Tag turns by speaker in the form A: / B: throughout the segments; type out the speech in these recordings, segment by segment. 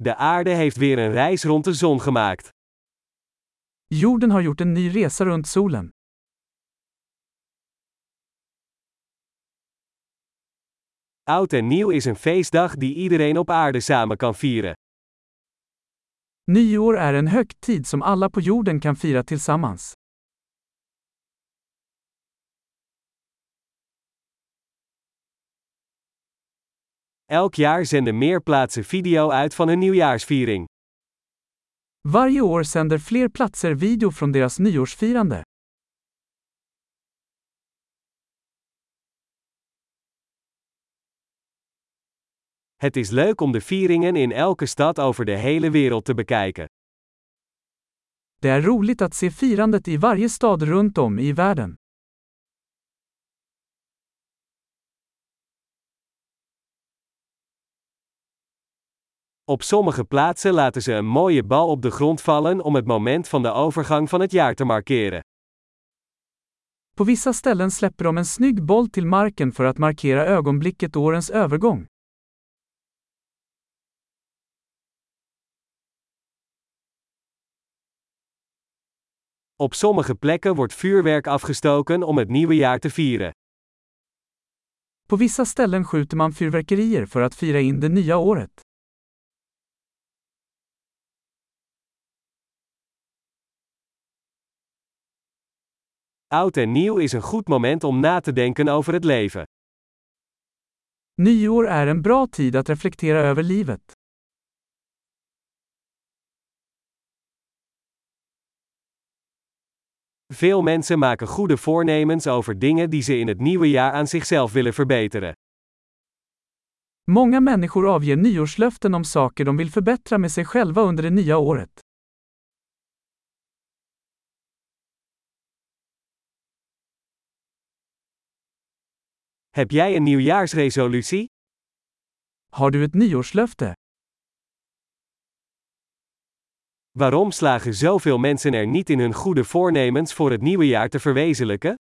A: De aarde heeft weer een reis rond de zon gemaakt.
B: Jorden har gjort en ny resa runt solen.
A: Oud en nieuw is een feestdag die iedereen op aarde samen kan vieren.
B: Nyår är en högtid som alla på jorden kan fira tillsammans.
A: Elk jaar zenden meer plaatsen video uit van hun nieuwjaarsviering.
B: Varje år sänder fler platser video från deras nyårsfirande.
A: Het is leuk om de vieringen in elke stad over de hele wereld te bekijken.
B: Det är roligt att se firandet i varje stad runt om i världen.
A: Op sommige plaatsen laten ze een mooie bal op de grond vallen om het moment van de overgang van het jaar te markeren.
B: På vissa ställen släpper de en snygg boll till marken för att markera ögonblicket årens övergång.
A: Op sommige plekken wordt vuurwerk afgestoken om het nieuwe jaar te vieren.
B: På vissa ställen skjuter man fyrverkerier för att fira in det nya året.
A: Oud en nieuw is een goed moment om na te denken over het leven.
B: Nyår är en bra tid att reflektera över livet.
A: Veel mensen maken goede voornemens over dingen die ze in het nieuwe jaar aan zichzelf willen verbeteren.
B: Många människor avger nyårslöften om saker de vill förbättra med sig själva under det nya året.
A: Heb jij een nieuwjaarsresolutie?
B: Har du ett nyårslöfte?
A: Waarom slagen zoveel mensen er niet in hun goede voornemens voor het nieuwe jaar te verwezenlijken?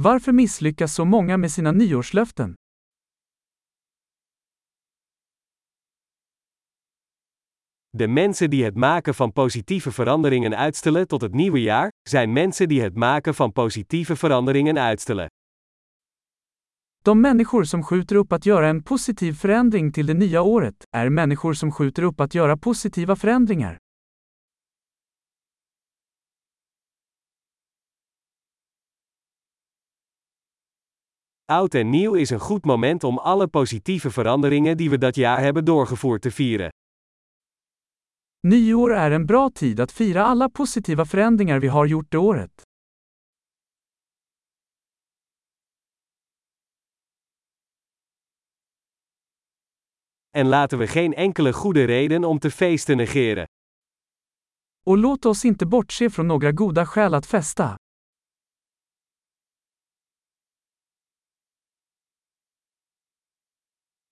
B: Varför misslyckas så många med sina nyårslöften?
A: De mensen die het maken van positieve veranderingen uitstellen tot het nieuwe jaar, zijn mensen die het maken van positieve veranderingen uitstellen.
B: De människor som skjuter upp att göra en positiv förändring till det nya året, är människor som skjuter upp att göra positiva förändringar.
A: Oud en nieuw is een goed moment om alle positieve veranderingen die we dat jaar hebben doorgevoerd te vieren.
B: Nyår är en bra tid att fira alla positiva förändringar vi har gjort det året.
A: En laten we geen enkele goede reden om te feesten negeren.
B: Och låt oss inte bortse från några goda skäl att festa.